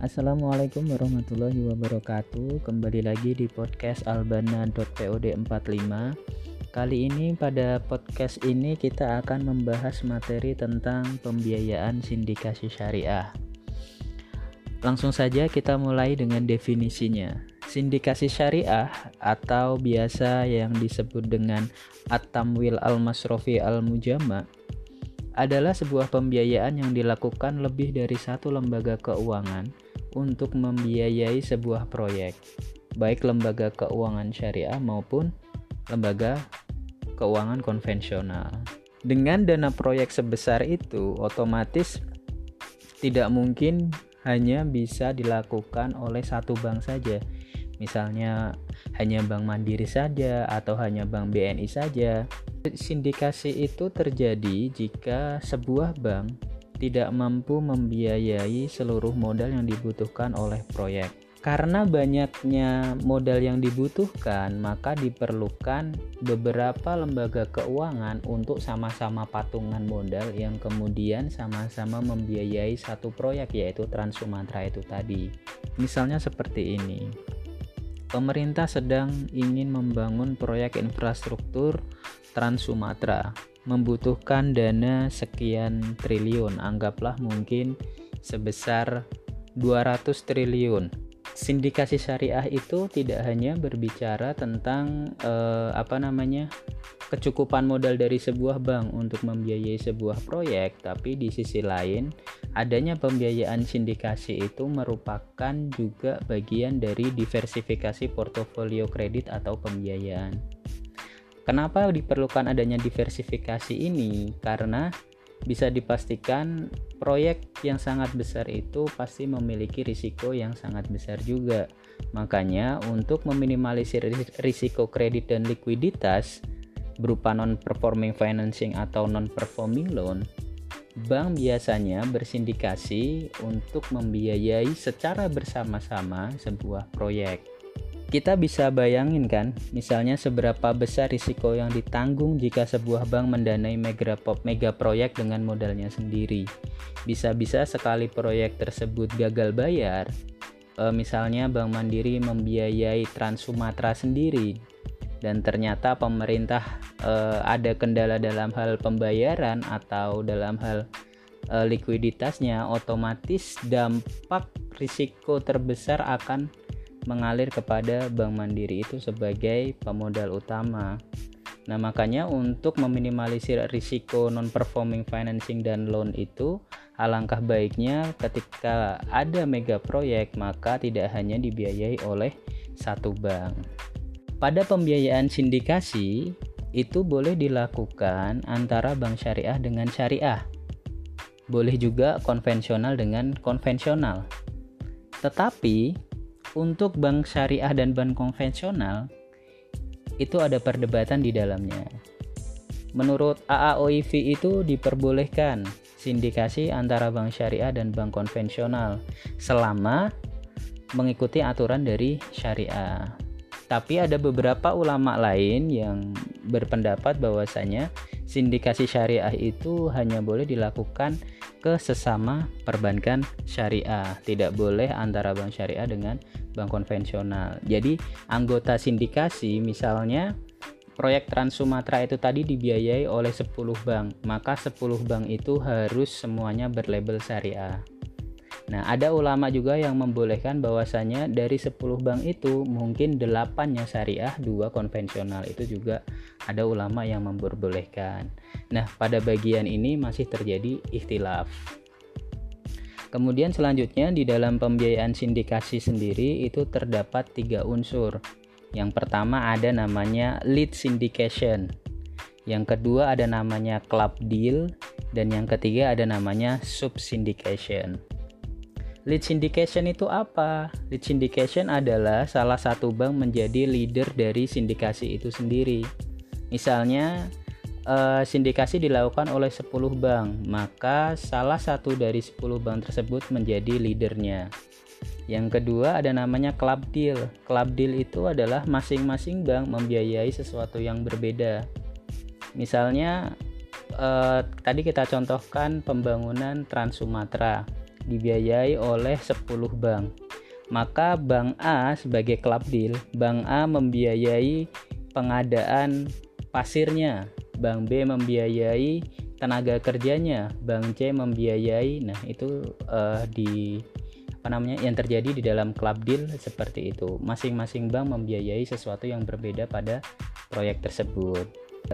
Assalamualaikum warahmatullahi wabarakatuh. Kembali lagi di podcast albana.pod45 Kali ini pada podcast ini kita akan membahas materi tentang pembiayaan sindikasi syariah. Langsung saja kita mulai dengan definisinya. Sindikasi syariah atau biasa yang disebut dengan At-Tamwil Al-Masrofi Al-Mujama adalah sebuah pembiayaan yang dilakukan lebih dari satu lembaga keuangan untuk membiayai sebuah proyek, baik lembaga keuangan syariah maupun lembaga keuangan konvensional. Dengan dana proyek sebesar itu, otomatis tidak mungkin hanya bisa dilakukan oleh satu bank saja. Misalnya hanya Bank Mandiri saja atau hanya Bank BNI saja. Sindikasi itu terjadi jika sebuah bank tidak mampu membiayai seluruh modal yang dibutuhkan oleh proyek. Karena banyaknya modal yang dibutuhkan, maka diperlukan beberapa lembaga keuangan untuk sama-sama patungan modal yang kemudian sama-sama membiayai satu proyek yaitu Trans Sumatera itu tadi. Misalnya seperti ini. Pemerintah sedang ingin membangun proyek infrastruktur Trans Sumatera membutuhkan dana sekian triliun, anggaplah mungkin sebesar 200 triliun. Sindikasi syariah itu tidak hanya berbicara tentang eh, apa namanya? kecukupan modal dari sebuah bank untuk membiayai sebuah proyek, tapi di sisi lain adanya pembiayaan sindikasi itu merupakan juga bagian dari diversifikasi portofolio kredit atau pembiayaan. Kenapa diperlukan adanya diversifikasi ini? Karena bisa dipastikan proyek yang sangat besar itu pasti memiliki risiko yang sangat besar juga. Makanya untuk meminimalisir risiko kredit dan likuiditas berupa non-performing financing atau non-performing loan, bank biasanya bersindikasi untuk membiayai secara bersama-sama sebuah proyek kita bisa bayangin kan, misalnya seberapa besar risiko yang ditanggung jika sebuah bank mendanai mega, mega proyek dengan modalnya sendiri. Bisa-bisa sekali proyek tersebut gagal bayar, e, misalnya Bank Mandiri membiayai Trans Sumatera sendiri, dan ternyata pemerintah e, ada kendala dalam hal pembayaran atau dalam hal e, likuiditasnya, otomatis dampak risiko terbesar akan mengalir kepada Bank Mandiri itu sebagai pemodal utama. Nah, makanya untuk meminimalisir risiko non-performing financing dan loan itu, alangkah baiknya ketika ada mega proyek, maka tidak hanya dibiayai oleh satu bank. Pada pembiayaan sindikasi, itu boleh dilakukan antara bank syariah dengan syariah. Boleh juga konvensional dengan konvensional. Tetapi untuk bank syariah dan bank konvensional itu ada perdebatan di dalamnya. Menurut AAOIV itu diperbolehkan sindikasi antara bank syariah dan bank konvensional selama mengikuti aturan dari syariah. Tapi ada beberapa ulama lain yang berpendapat bahwasanya sindikasi syariah itu hanya boleh dilakukan ke sesama perbankan syariah, tidak boleh antara bank syariah dengan bank konvensional. Jadi, anggota sindikasi misalnya proyek Trans Sumatera itu tadi dibiayai oleh 10 bank, maka 10 bank itu harus semuanya berlabel syariah. Nah, ada ulama juga yang membolehkan bahwasanya dari 10 bank itu mungkin 8-nya syariah, dua konvensional. Itu juga ada ulama yang memperbolehkan. Nah, pada bagian ini masih terjadi ikhtilaf. Kemudian selanjutnya di dalam pembiayaan sindikasi sendiri itu terdapat tiga unsur. Yang pertama ada namanya lead syndication. Yang kedua ada namanya club deal dan yang ketiga ada namanya sub syndication. Lead syndication itu apa? Lead syndication adalah salah satu bank menjadi leader dari sindikasi itu sendiri. Misalnya eh, sindikasi dilakukan oleh 10 bank, maka salah satu dari 10 bank tersebut menjadi leadernya. Yang kedua ada namanya club deal. Club deal itu adalah masing-masing bank membiayai sesuatu yang berbeda. Misalnya eh, tadi kita contohkan pembangunan Trans Sumatera dibiayai oleh 10 bank. Maka Bank A sebagai klub deal, Bank A membiayai pengadaan pasirnya, Bank B membiayai tenaga kerjanya, Bank C membiayai. Nah, itu uh, di apa namanya yang terjadi di dalam club deal seperti itu. Masing-masing bank membiayai sesuatu yang berbeda pada proyek tersebut.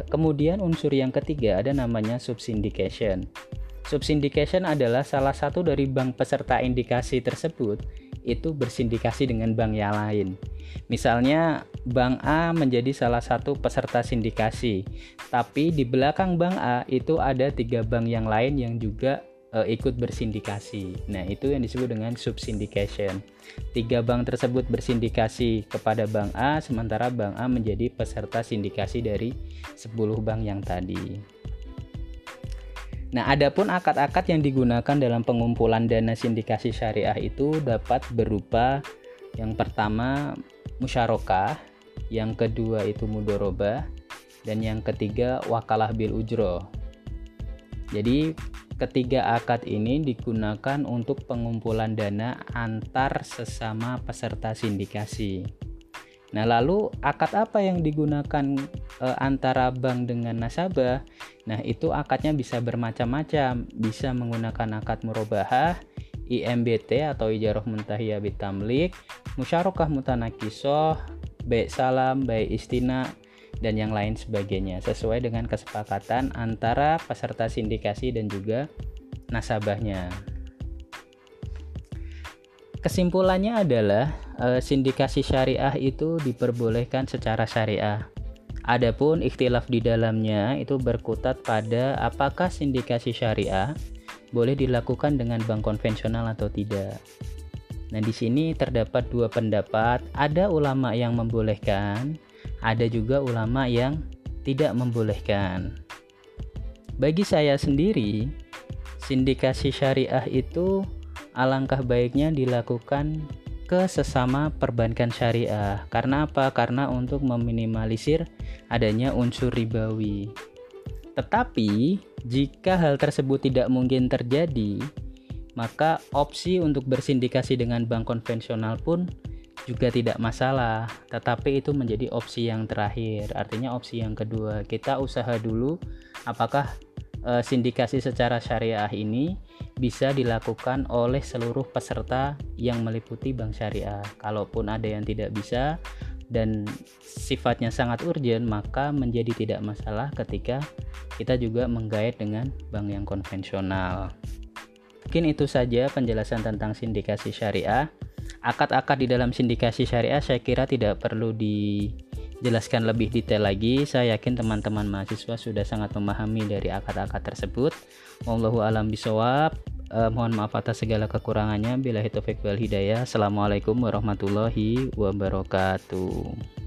Kemudian unsur yang ketiga ada namanya subsyndication. Subsyndication adalah salah satu dari bank peserta indikasi tersebut itu bersindikasi dengan bank yang lain. Misalnya bank A menjadi salah satu peserta sindikasi, tapi di belakang bank A itu ada tiga bank yang lain yang juga e, ikut bersindikasi. Nah, itu yang disebut dengan subsyndication. Tiga bank tersebut bersindikasi kepada bank A, sementara bank A menjadi peserta sindikasi dari 10 bank yang tadi. Nah, adapun akad-akad yang digunakan dalam pengumpulan dana sindikasi syariah itu dapat berupa yang pertama musyarakah, yang kedua itu mudoroba, dan yang ketiga wakalah bil ujro. Jadi ketiga akad ini digunakan untuk pengumpulan dana antar sesama peserta sindikasi. Nah, lalu akad apa yang digunakan e, antara bank dengan nasabah? Nah, itu akadnya bisa bermacam-macam. Bisa menggunakan akad murabahah, IMBT atau ijarah muntahiyah bitamlik, musyarakah mutanakisoh, baik salam, baik istina, dan yang lain sebagainya sesuai dengan kesepakatan antara peserta sindikasi dan juga nasabahnya. Kesimpulannya adalah e, sindikasi syariah itu diperbolehkan secara syariah. Adapun ikhtilaf di dalamnya itu berkutat pada apakah sindikasi syariah boleh dilakukan dengan bank konvensional atau tidak. Nah, di sini terdapat dua pendapat. Ada ulama yang membolehkan, ada juga ulama yang tidak membolehkan. Bagi saya sendiri, sindikasi syariah itu alangkah baiknya dilakukan ke sesama perbankan syariah. Karena apa? Karena untuk meminimalisir adanya unsur ribawi. Tetapi, jika hal tersebut tidak mungkin terjadi, maka opsi untuk bersindikasi dengan bank konvensional pun juga tidak masalah, tetapi itu menjadi opsi yang terakhir. Artinya opsi yang kedua, kita usaha dulu apakah e, sindikasi secara syariah ini bisa dilakukan oleh seluruh peserta yang meliputi bank syariah. Kalaupun ada yang tidak bisa dan sifatnya sangat urgent, maka menjadi tidak masalah ketika kita juga menggait dengan bank yang konvensional. Mungkin itu saja penjelasan tentang sindikasi syariah. Akad-akad di dalam sindikasi syariah saya kira tidak perlu dijelaskan lebih detail lagi. Saya yakin teman-teman mahasiswa sudah sangat memahami dari akad-akad tersebut. Wallahu alam bisawab. Uh, mohon maaf atas segala kekurangannya. Bila taufik wal hidayah. Assalamualaikum warahmatullahi wabarakatuh.